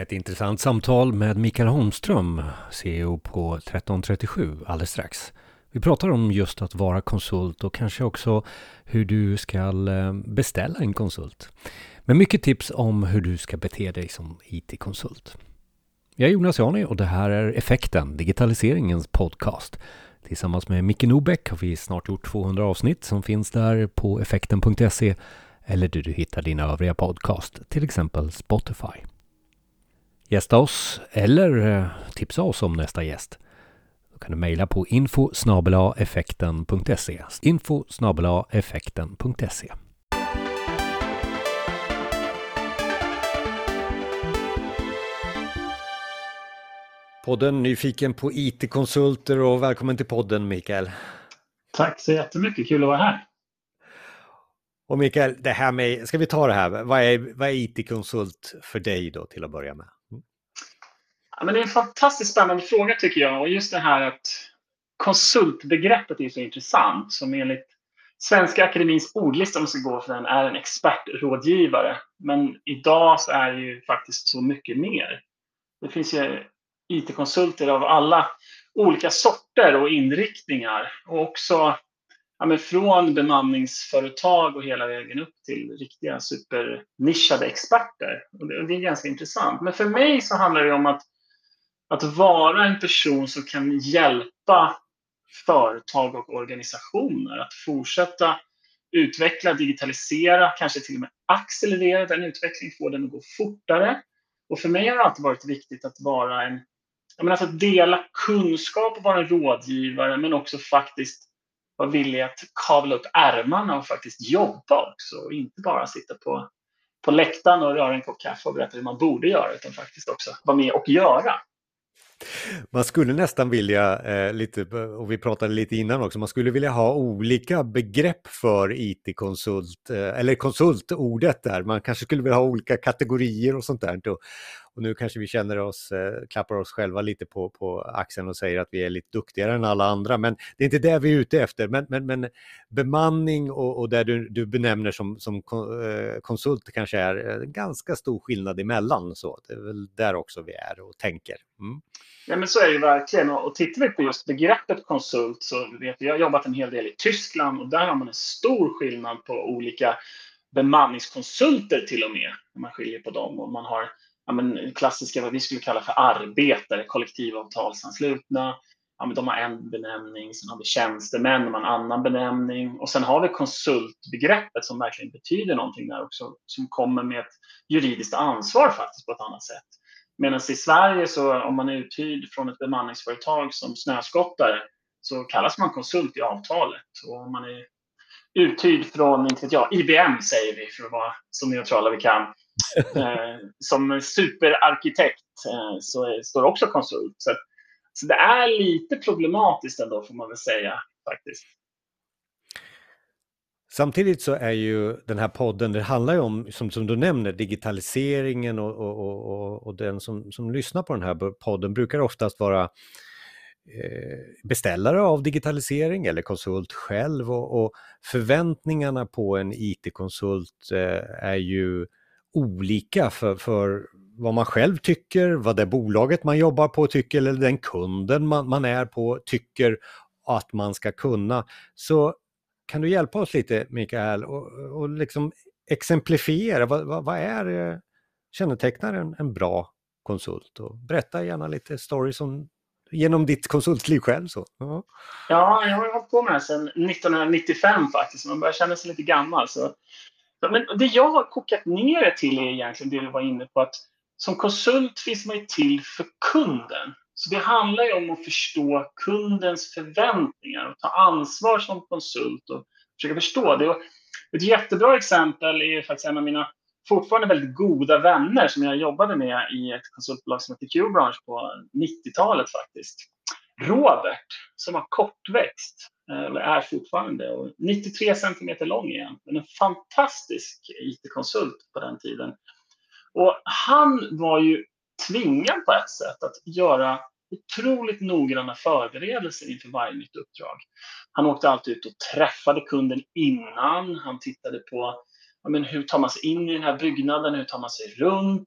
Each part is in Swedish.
Ett intressant samtal med Mikael Holmström, CEO på 1337, alldeles strax. Vi pratar om just att vara konsult och kanske också hur du ska eh, beställa en konsult. Men mycket tips om hur du ska bete dig som IT-konsult. Jag är Jonas Jani och det här är Effekten, digitaliseringens podcast. Tillsammans med Micke Nobeck har vi snart gjort 200 avsnitt som finns där på effekten.se eller där du hittar dina övriga podcast, till exempel Spotify. Gästa oss eller eh, tipsa oss om nästa gäst. Då kan du mejla på info effekten.se info effekten.se Podden Nyfiken på IT-konsulter och välkommen till podden Mikael. Tack så jättemycket, kul att vara här. Och Mikael, det här med, ska vi ta det här, vad är, vad är IT-konsult för dig då till att börja med? Ja, men det är en fantastiskt spännande fråga tycker jag och just det här att konsultbegreppet är så intressant som enligt Svenska Akademins ordlista, om man ska gå för den, är en expertrådgivare. Men idag så är det ju faktiskt så mycket mer. Det finns ju IT-konsulter av alla olika sorter och inriktningar. Och också ja, men från bemanningsföretag och hela vägen upp till riktiga supernischade experter. Och det, och det är ganska intressant. Men för mig så handlar det om att, att vara en person som kan hjälpa företag och organisationer att fortsätta utveckla, digitalisera, kanske till och med accelerera den utvecklingen, få den att gå fortare. Och för mig har det alltid varit viktigt att vara en jag menar, alltså att dela kunskap och vara en rådgivare men också faktiskt vara villig att kavla upp ärmarna och faktiskt jobba också och inte bara sitta på, på läktaren och röra en kopp kaffe och berätta hur man borde göra utan faktiskt också vara med och göra. Man skulle nästan vilja, eh, lite, och vi pratade lite innan också, man skulle vilja ha olika begrepp för IT-konsult, eh, eller konsultordet där. Man kanske skulle vilja ha olika kategorier och sånt där. Och, och nu kanske vi känner oss, eh, klappar oss själva lite på, på axeln och säger att vi är lite duktigare än alla andra. Men det är inte det vi är ute efter. Men, men, men bemanning och, och det du, du benämner som, som eh, konsult kanske är eh, ganska stor skillnad emellan. Så det är väl där också vi är och tänker. Mm. Ja, men så är det verkligen. Och tittar vi på just begreppet konsult så vet vi, jag har jobbat en hel del i Tyskland och där har man en stor skillnad på olika bemanningskonsulter till och med. Man skiljer på dem. Och man har ja, men, klassiska, vad vi skulle kalla för arbetare, kollektivavtalsanslutna. Ja, men de har en benämning, sen har vi tjänstemän, de har en annan benämning och sen har vi konsultbegreppet som verkligen betyder någonting där också, som kommer med ett juridiskt ansvar faktiskt på ett annat sätt. Medan i Sverige så om man är uthyrd från ett bemanningsföretag som snöskottare så kallas man konsult i avtalet. Och om man är uthyrd från, inte vet jag, IBM säger vi för att vara så neutrala vi kan, Eh, som superarkitekt eh, så står också konsult. Så, så det är lite problematiskt ändå får man väl säga faktiskt. Samtidigt så är ju den här podden, det handlar ju om, som, som du nämner, digitaliseringen och, och, och, och den som, som lyssnar på den här podden brukar oftast vara eh, beställare av digitalisering eller konsult själv och, och förväntningarna på en IT-konsult eh, är ju olika för, för vad man själv tycker, vad det bolaget man jobbar på tycker eller den kunden man, man är på tycker att man ska kunna. Så kan du hjälpa oss lite Mikael och, och liksom exemplifiera vad, vad, vad är eh, kännetecknar en, en bra konsult? Och berätta gärna lite stories om, genom ditt konsultliv själv. Så. Ja. ja, jag har hållit på med det här sedan 1995 faktiskt, man börjar känna sig lite gammal. Så. Men det jag har kokat ner det till är egentligen det du var inne på, att som konsult finns man ju till för kunden. Så det handlar ju om att förstå kundens förväntningar och ta ansvar som konsult och försöka förstå det. Och ett jättebra exempel är faktiskt en av mina fortfarande väldigt goda vänner som jag jobbade med i ett konsultbolag som heter Q-branch på 90-talet faktiskt. Robert, som var kortväxt, eh, eller är fortfarande, och 93 centimeter lång igen. Men en fantastisk IT-konsult på den tiden. Och han var ju tvingad på ett sätt att göra otroligt noggranna förberedelser inför varje nytt uppdrag. Han åkte alltid ut och träffade kunden innan. Han tittade på ja, men hur tar man sig in i den här byggnaden, hur tar man sig runt?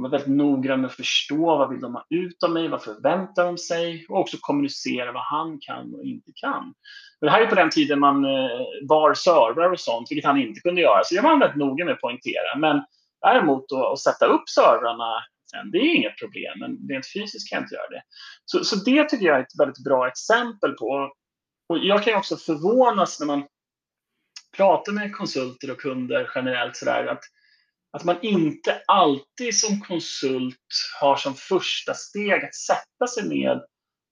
De är väldigt noggranna med att förstå vad vill de ha ut av mig, vad förväntar de sig och också kommunicera vad han kan och inte kan. Men det här är på den tiden man eh, bar servrar och sånt, vilket han inte kunde göra. Så det var han väldigt noga med att poängtera. Men däremot då, att sätta upp servrarna eh, det är inget problem, men rent fysiskt kan jag inte göra det. Så, så det tycker jag är ett väldigt bra exempel på. Och jag kan också förvånas när man pratar med konsulter och kunder generellt sådär att att man inte alltid som konsult har som första steg att sätta sig med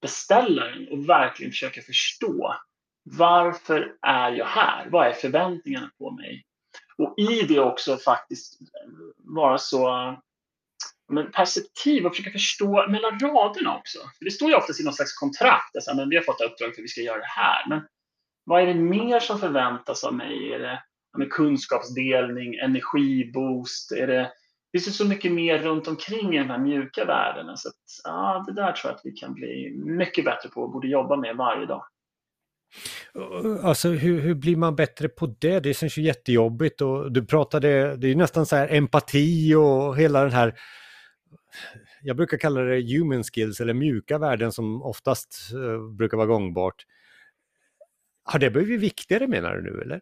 beställaren och verkligen försöka förstå varför är jag här? Vad är förväntningarna på mig? Och i det också faktiskt vara så men perceptiv och försöka förstå mellan raderna också. För det står ju oftast i någon slags kontrakt, alltså, men vi har fått uppdrag för att vi ska göra det här. Men vad är det mer som förväntas av mig? Är det med kunskapsdelning, energiboost? Är det, det finns så mycket mer runt omkring i de här mjuka värdena. Så att, ja, det där tror jag att vi kan bli mycket bättre på och borde jobba med varje dag. Alltså hur, hur blir man bättre på det? Det känns ju jättejobbigt och du pratade, det är nästan så här empati och hela den här jag brukar kalla det human skills eller mjuka värden som oftast eh, brukar vara gångbart. Har det blivit viktigare menar du nu eller?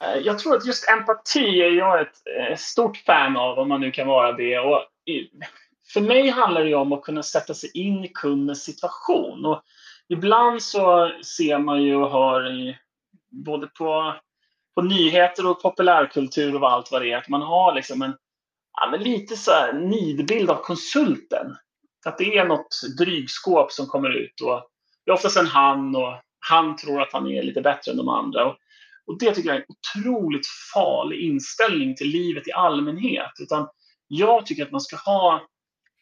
Eh, jag tror att just empati är jag ett eh, stort fan av, om man nu kan vara det. Och för mig handlar det om att kunna sätta sig in i kundens situation. Och ibland så ser man ju och hör i, både på, på nyheter och populärkultur och allt vad det är, att man har liksom en ja, men lite så här nidbild av konsulten. Att det är något drygskåp som kommer ut och det är oftast en han och han tror att han är lite bättre än de andra. Och och det tycker jag är en otroligt farlig inställning till livet i allmänhet. Utan jag tycker att man ska ha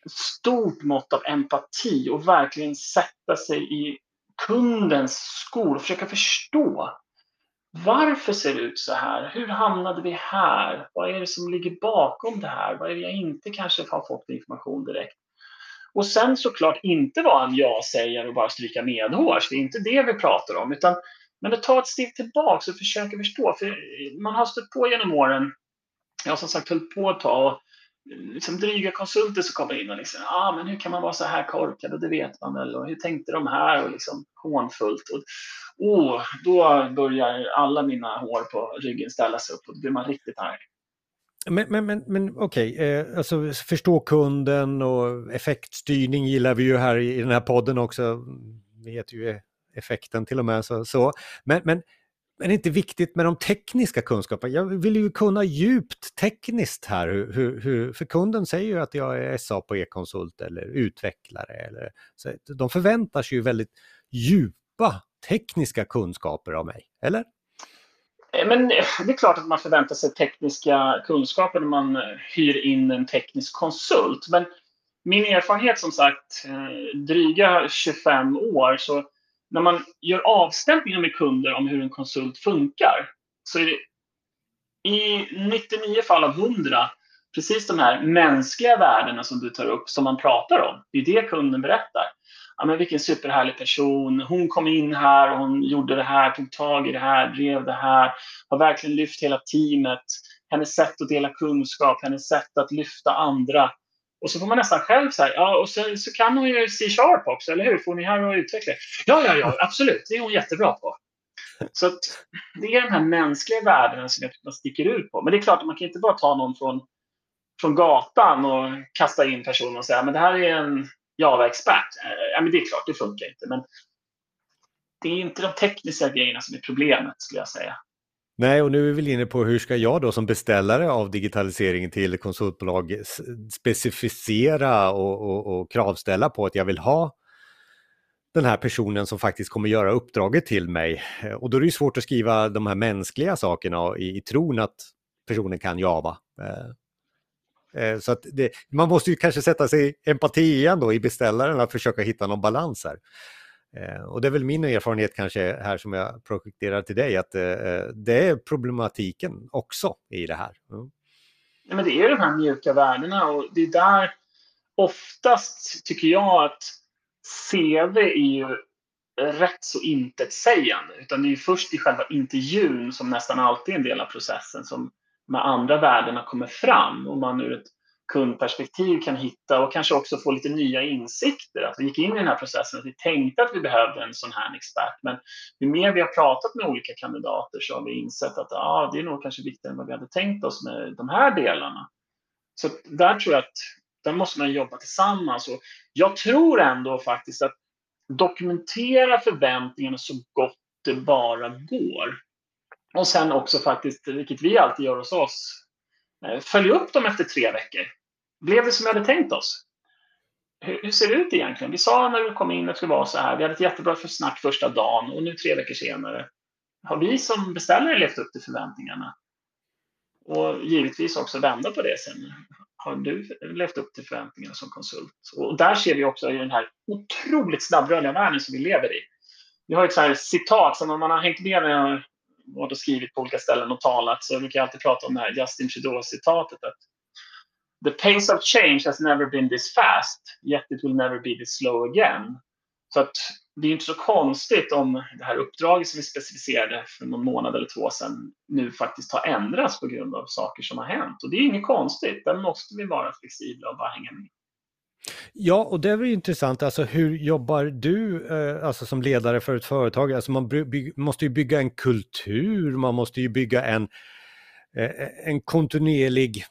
ett stort mått av empati och verkligen sätta sig i kundens skor och försöka förstå. Varför ser det ut så här? Hur hamnade vi här? Vad är det som ligger bakom det här? Vad är det jag inte kanske har fått information direkt? Och sen såklart inte vara en ja-sägare och bara stryka medhårs. Det är inte det vi pratar om. Utan men att ta ett steg tillbaka och försöka förstå. För man har stött på genom åren, jag har som sagt hållit på ett tag, och liksom dryga konsulter som kommer in och liksom, ah, men hur kan man vara så här korkad? Och det vet man väl. Och hur tänkte de här? Och liksom hånfullt. Och, oh, då börjar alla mina hår på ryggen ställas upp och då blir man riktigt arg. Men, men, men, men okej, okay. eh, alltså förstå kunden och effektstyrning gillar vi ju här i, i den här podden också. Vi heter ju effekten till och med. Så, så. Men, men, men det är inte viktigt med de tekniska kunskaperna. Jag vill ju kunna djupt tekniskt här. Hur, hur, för kunden säger ju att jag är SA på e-konsult eller utvecklare. Eller, så de förväntar sig ju väldigt djupa tekniska kunskaper av mig, eller? Eh, men eh, det är klart att man förväntar sig tekniska kunskaper när man eh, hyr in en teknisk konsult. Men min erfarenhet som sagt, dryga 25 år, så när man gör avstämningar med kunder om hur en konsult funkar så är det i 99 fall av 100 precis de här mänskliga värdena som du tar upp som man pratar om. Det är det kunden berättar. Ja, men vilken superhärlig person. Hon kom in här och hon gjorde det här, tog tag i det här, drev det här, har verkligen lyft hela teamet. Hennes sätt att dela kunskap, hennes sätt att lyfta andra. Och så får man nästan själv säga, ja och sen så kan hon ju C-sharp också, eller hur? Får ni här och utveckla? Ja, ja, ja, absolut, det är hon jättebra på. Så att det är de här mänskliga värdena som jag tycker man sticker ut på. Men det är klart att man kan inte bara ta någon från, från gatan och kasta in personen och säga, men det här är en Java-expert. Ja, men det är klart, det funkar inte. Men det är inte de tekniska grejerna som är problemet, skulle jag säga. Nej, och nu är vi väl inne på hur ska jag då som beställare av digitalisering till konsultbolag specificera och, och, och, kravställa på att jag vill ha den här personen som faktiskt kommer göra uppdraget till mig. Och då är det ju svårt att skriva de här mänskliga sakerna i, i tron att personen kan Java. Eh, eh så att det, man måste ju kanske sätta sig empati igen då i beställaren att försöka hitta någon balans här. Eh, och det är väl min erfarenhet kanske här som jag projekterar till dig, att eh, eh, det är problematiken också i det här. Mm. Nej, men det är de här mjuka värdena och det är där oftast tycker jag att CV är ju rätt så intetsägande. Utan det är först i själva intervjun som nästan alltid är en del av processen som de andra värdena kommer fram. Om man ur ett kundperspektiv kan hitta och kanske också få lite nya insikter. Att vi gick in i den här processen att vi tänkte att vi behövde en sån här expert. Men ju mer vi har pratat med olika kandidater så har vi insett att ah, det är nog kanske viktigare än vad vi hade tänkt oss med de här delarna. Så där tror jag att där måste man jobba tillsammans. Och jag tror ändå faktiskt att dokumentera förväntningarna så gott det bara går. Och sen också faktiskt, vilket vi alltid gör hos oss, Eh, följ upp dem efter tre veckor. Blev det som vi hade tänkt oss? Hur, hur ser det ut egentligen? Vi sa när vi kom in att det skulle vara så här. Vi hade ett jättebra för snack första dagen och nu tre veckor senare har vi som beställare levt upp till förväntningarna. Och givetvis också vända på det sen. Har du levt upp till förväntningarna som konsult? Och där ser vi också i den här otroligt snabbrörliga världen som vi lever i. Vi har ett så här citat som om man har hängt med när jag varit och skrivit på olika ställen och talat så brukar jag alltid prata om det här Justin Trudeau-citatet att The pace of change has never been this fast, yet it will never be this slow again. Så att det är inte så konstigt om det här uppdraget som vi specificerade för någon månad eller två sedan nu faktiskt har ändrats på grund av saker som har hänt. Och det är inget konstigt, där måste vi vara flexibla och bara hänga med. Ja, och det är väl intressant, alltså hur jobbar du eh, alltså som ledare för ett företag? Alltså man måste ju bygga en kultur, man måste ju bygga en, eh, en kontinuerlig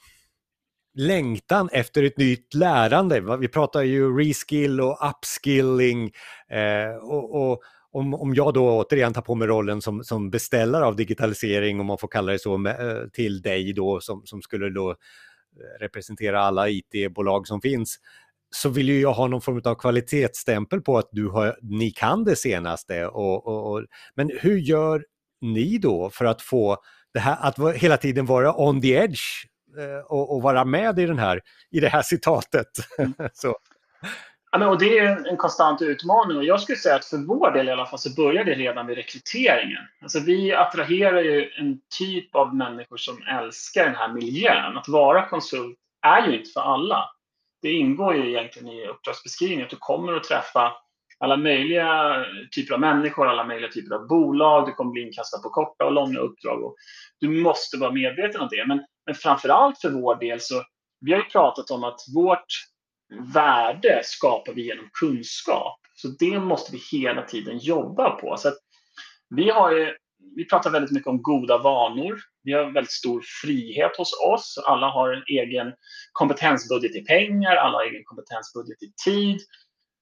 längtan efter ett nytt lärande. Vi pratar ju reskill och upskilling eh, och, och om, om jag då återigen tar på mig rollen som, som beställare av digitalisering, om man får kalla det så, med, eh, till dig då som, som skulle då eh, representera alla IT-bolag som finns, så vill ju jag ha någon form av kvalitetsstämpel på att du har, ni kan det senaste. Och, och, och, men hur gör ni då för att få det här att hela tiden vara on the edge eh, och, och vara med i, den här, i det här citatet? Mm. så. Ja, men, och det är en konstant utmaning och jag skulle säga att för vår del i alla fall så börjar det redan vid rekryteringen. Alltså vi attraherar ju en typ av människor som älskar den här miljön. Att vara konsult är ju inte för alla det ingår ju egentligen i uppdragsbeskrivningen att du kommer att träffa alla möjliga typer av människor, alla möjliga typer av bolag. Du kommer bli inkastad på korta och långa uppdrag. Och du måste vara medveten om det. Men, men framför allt för vår del så vi har ju pratat om att vårt värde skapar vi genom kunskap. Så det måste vi hela tiden jobba på. Så vi har ju vi pratar väldigt mycket om goda vanor. Vi har väldigt stor frihet hos oss. Alla har en egen kompetensbudget i pengar, alla har egen kompetensbudget i tid.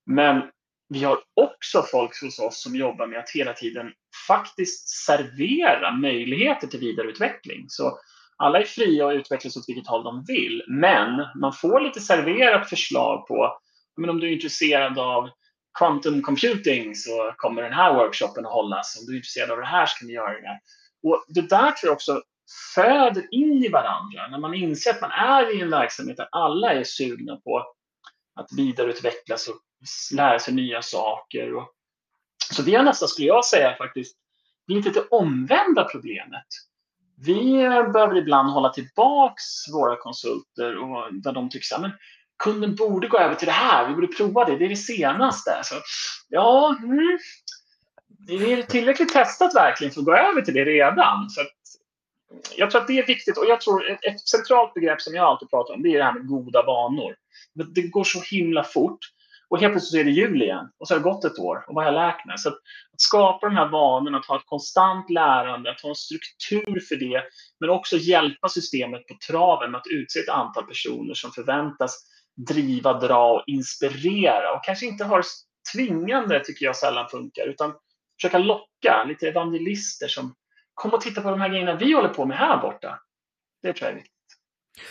Men vi har också folk hos oss som jobbar med att hela tiden faktiskt servera möjligheter till vidareutveckling. Så alla är fria att utvecklas åt vilket håll de vill, men man får lite serverat förslag på men om du är intresserad av quantum computing så kommer den här workshopen att hållas. Om du är intresserad av det här så kan du göra det. Och det där tror jag också föder in i varandra. När man inser att man är i en verksamhet där alla är sugna på att vidareutvecklas och lära sig nya saker. Och, så vi har nästan, skulle jag säga, faktiskt blivit lite omvända problemet. Vi behöver ibland hålla tillbaks våra konsulter och där de tycker att kunden borde gå över till det här, vi borde prova det, det är det senaste. Så, ja, mm, det är tillräckligt testat verkligen för att gå över till det redan. Så att, jag tror att det är viktigt och jag tror ett, ett centralt begrepp som jag alltid pratar om det är det här med goda vanor. Det går så himla fort och helt plötsligt så är det jul igen och så har det gått ett år och vad har jag lärt mig? Så att, att skapa de här vanorna, att ha ett konstant lärande, att ha en struktur för det men också hjälpa systemet på traven med att utse ett antal personer som förväntas driva, dra och inspirera och kanske inte har tvingande, tycker jag sällan funkar, utan försöka locka lite evangelister som kom och titta på de här grejerna vi håller på med här borta. Det tror jag är viktigt.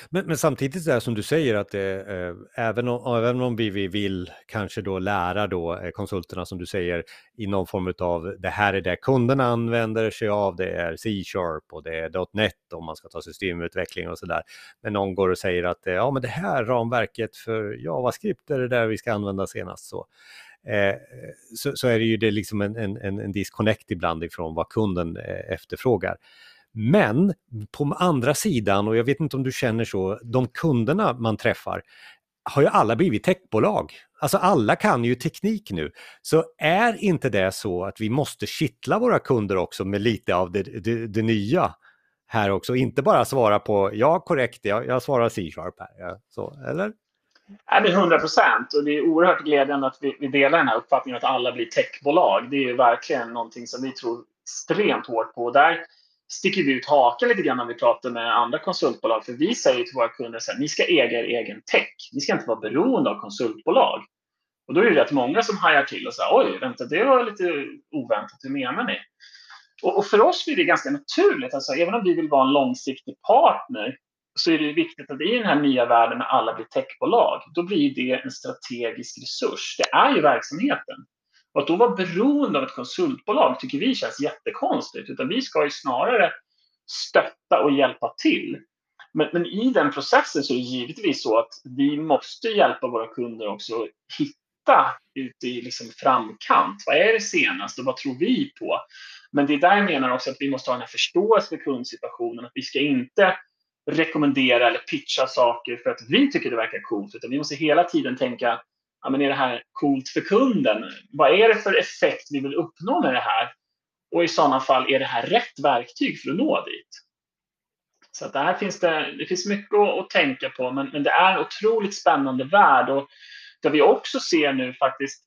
Men, men samtidigt är det som du säger att det, även, om, även om vi, vi vill kanske då lära då eh, konsulterna som du säger i någon form av det här är det kunderna använder sig av, det är C-sharp och det är .NET om man ska ta systemutveckling och sådär. Men någon går och säger att ja men det här ramverket för JavaScript är det där vi ska använda senast. Så. Eh, så, så, är det ju det liksom en, en, en disconnect ibland ifrån vad kunden eh, efterfrågar. Men på andra sidan, och jag vet inte om du känner så, de kunderna man träffar har ju alla blivit techbolag. Alltså alla kan ju teknik nu. Så är inte det så att vi måste kittla våra kunder också med lite av det, det, det nya här också, inte bara svara på ja korrekt, jag, jag svarar C-sharp här. Ja, så, eller? Nej, men 100 procent. Och det är oerhört glädjande att vi, vi, delar den här uppfattningen att alla blir techbolag. Det är ju verkligen någonting som vi tror extremt hårt på. Där sticker vi ut hakan lite grann när vi pratar med andra konsultbolag. För vi säger till våra kunder att ni ska äga er egen tech. Ni ska inte vara beroende av konsultbolag. Och då är det rätt många som hajar till och säger oj, vänta, det var lite oväntat. Hur menar ni? Och, och för oss blir det ganska naturligt. Alltså, även om vi vill vara en långsiktig partner så är det viktigt att i den här nya världen när alla blir techbolag, då blir det en strategisk resurs. Det är ju verksamheten. Och att då vara beroende av ett konsultbolag tycker vi känns jättekonstigt. Utan vi ska ju snarare stötta och hjälpa till. Men, men, i den processen så är det givetvis så att vi måste hjälpa våra kunder också att hitta ute i liksom framkant. Vad är det senaste och vad tror vi på? Men det är där jag menar också att vi måste ha den här förståelsen för kundsituationen. Att vi ska inte rekommendera eller pitcha saker för att vi tycker det verkar coolt, utan vi måste hela tiden tänka ja, men är det här coolt för kunden? Vad är det för effekt vi vill uppnå med det här? Och i sådana fall, är det här rätt verktyg för att nå dit? Så att där finns det, det finns mycket att, att tänka på, men, men det är en otroligt spännande värld och där vi också ser nu faktiskt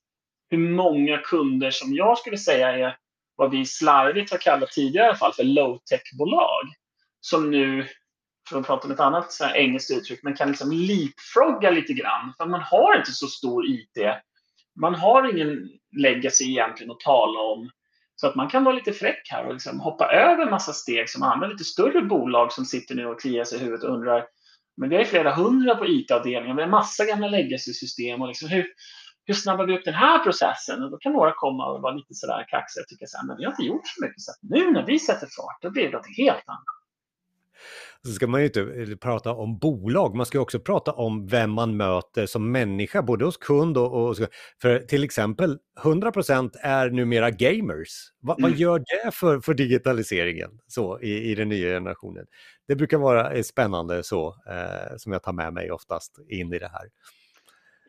hur många kunder som jag skulle säga är vad vi slarvigt har kallat tidigare i alla fall för low-tech-bolag som nu för att prata om ett annat så här engelskt uttryck, men kan liksom leapfrogga lite grann. För man har inte så stor IT. Man har ingen legacy egentligen att tala om. Så att man kan vara lite fräck här och liksom hoppa över massa steg som andra lite större bolag som sitter nu och kliar sig i huvudet och undrar men vi har ju flera hundra på IT-avdelningen, vi har massa gamla legacy-system och liksom hur, hur snabbar vi upp den här processen? Och då kan några komma och vara lite sådär kaxiga och tycka så här, men vi har inte gjort så mycket. Så nu när vi sätter fart, då blir det något helt annat så ska man ju inte eh, prata om bolag, man ska också prata om vem man möter som människa, både hos kund och... och för till exempel, 100% är numera gamers. Va, mm. Vad gör det för, för digitaliseringen så, i, i den nya generationen? Det brukar vara eh, spännande så, eh, som jag tar med mig oftast in i det här.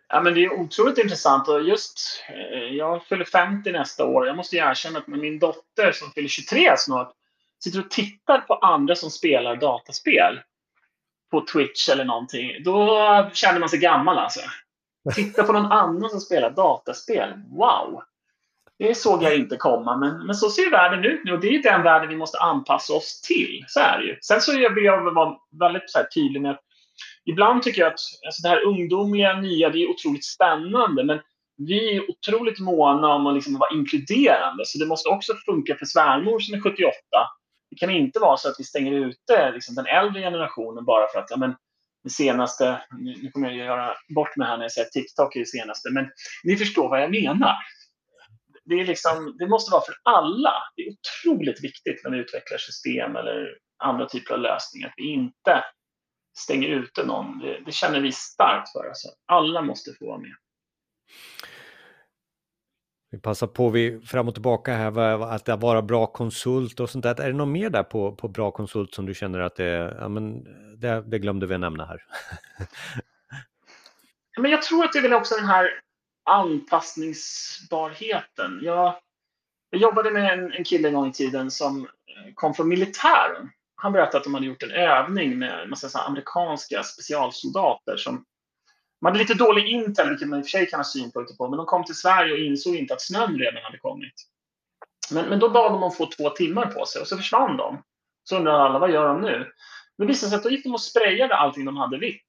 Ja, men det är otroligt intressant och just eh, jag fyller 50 nästa år. Jag måste erkänna att med min dotter som fyller 23 snart sitter och tittar på andra som spelar dataspel på Twitch eller någonting, då känner man sig gammal alltså. Titta på någon annan som spelar dataspel. Wow! Det såg jag inte komma, men, men så ser världen ut nu och det är den världen vi måste anpassa oss till. Så är det ju. Sen så vill jag vara väldigt så här tydlig med att ibland tycker jag att alltså det här ungdomliga, nya, det är otroligt spännande, men vi är otroligt måna om att liksom vara inkluderande. Så det måste också funka för svärmor som är 78 det kan inte vara så att vi stänger ute liksom, den äldre generationen bara för att ja, men, det senaste, nu kommer jag göra bort mig här när jag säger TikTok är det senaste, men ni förstår vad jag menar. Det, är liksom, det måste vara för alla. Det är otroligt viktigt när vi utvecklar system eller andra typer av lösningar att vi inte stänger ute någon. Det, det känner vi starkt för. Alltså. Alla måste få vara med. Vi passar på vi fram och tillbaka här, att vara bra konsult och sånt där. Är det något mer där på, på bra konsult som du känner att det, ja, men det, det glömde vi nämna här? men jag tror att det är väl också den här anpassningsbarheten. Jag, jag jobbade med en, en kille en gång i tiden som eh, kom från militären. Han berättade att de hade gjort en övning med en massa amerikanska specialsoldater som de hade lite dålig intel, vilket man i och för sig kan ha synpunkter på, men de kom till Sverige och insåg inte att snön redan hade kommit. Men, men då bad de om att få två timmar på sig och så försvann de. Så undrade alla, vad gör de nu? Det visade sig att då gick de och sprayade allting de hade vitt.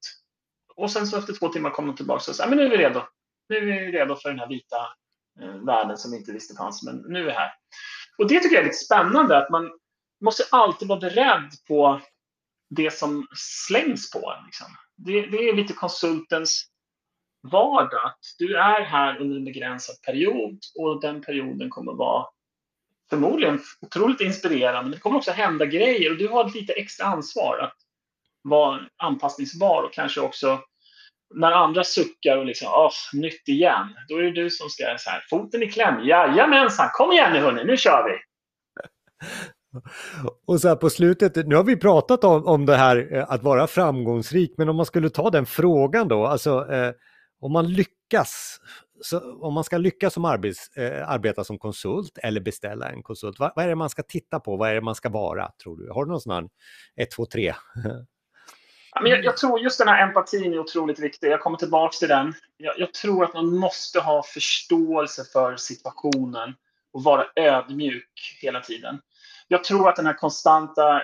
Och sen så efter två timmar kom de tillbaka och sa, men nu är vi redo. Nu är vi redo för den här vita eh, världen som vi inte visste fanns, men nu är vi här. Och det tycker jag är lite spännande, att man måste alltid vara beredd på det som slängs på en. Liksom det, det är lite konsultens vardag. Du är här under en begränsad period och den perioden kommer vara förmodligen otroligt inspirerande. Men det kommer också hända grejer och du har lite extra ansvar att vara anpassningsbar och kanske också när andra suckar och liksom åh, nytt igen, då är det du som ska så här, foten i kläm. Jajamensan, kom igen nu hörni, nu kör vi! Och så här på slutet, nu har vi pratat om, om det här eh, att vara framgångsrik, men om man skulle ta den frågan då, alltså eh, om man lyckas så om man ska lyckas som arbets, eh, arbeta som konsult eller beställa en konsult, vad, vad, är det man ska titta på? Vad är det man ska vara, tror du? Har du någon sån här 1, 2, 3? jag, jag, tror just den här empatin är otroligt viktig. Jag kommer tillbaka till den. Jag, jag, tror att man måste ha förståelse för situationen och vara ödmjuk hela tiden. Jag tror att den här konstanta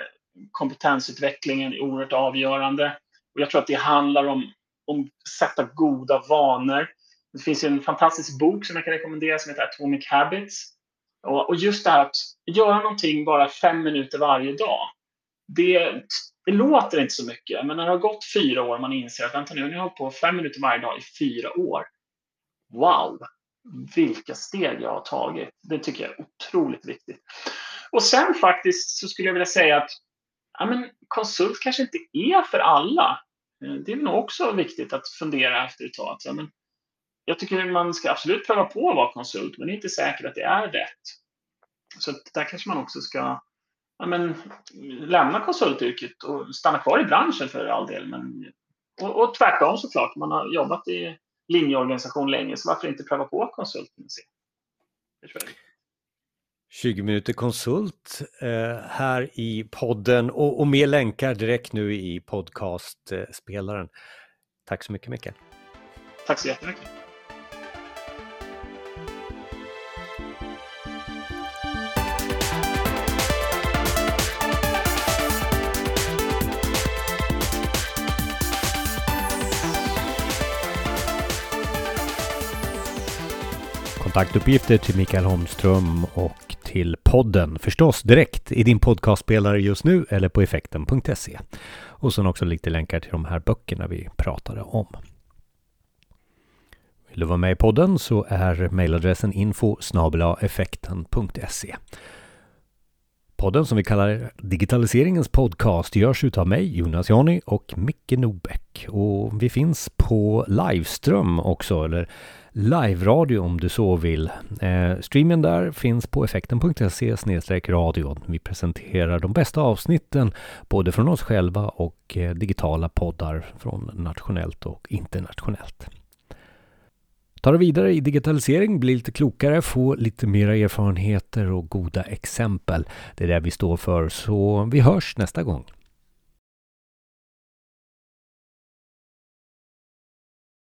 kompetensutvecklingen är oerhört avgörande. Och jag tror att det handlar om, om att sätta goda vanor. Det finns en fantastisk bok som jag kan rekommendera som heter Atomic Habits. Och, och just det här att göra någonting bara fem minuter varje dag. Det, det låter inte så mycket, men när det har gått fyra år man inser att vänta nu, nu har jag hållit på fem minuter varje dag i fyra år. Wow! Vilka steg jag har tagit. Det tycker jag är otroligt viktigt. Och sen faktiskt så skulle jag vilja säga att ja, men konsult kanske inte är för alla. Eh, det är nog också viktigt att fundera efter ett tag. Alltså, men jag tycker man ska absolut pröva på att vara konsult, men det är inte säkert att det är rätt. Så där kanske man också ska ja, men, lämna konsultyrket och stanna kvar i branschen för all del. Men, och, och tvärtom såklart, man har jobbat i linjeorganisation länge, så varför inte pröva på konsulten? 20 minuter konsult eh, här i podden och, och mer länkar direkt nu i podcastspelaren. Tack så mycket Mikael. Tack så jättemycket. kontaktuppgifter till Mikael Holmström och till podden förstås direkt i din podcastspelare just nu eller på effekten.se. Och sen också lite länkar till de här böckerna vi pratade om. Vill du vara med i podden så är mejladressen info effekten.se. Podden som vi kallar Digitaliseringens podcast görs utav mig, Jonas Jani och Micke Nobäck. Och vi finns på Liveström också, eller live-radio om du så vill. Eh, streamen där finns på effekten.se radio. Vi presenterar de bästa avsnitten både från oss själva och eh, digitala poddar från nationellt och internationellt. Ta det vidare i digitalisering, bli lite klokare, få lite mera erfarenheter och goda exempel. Det är det vi står för, så vi hörs nästa gång.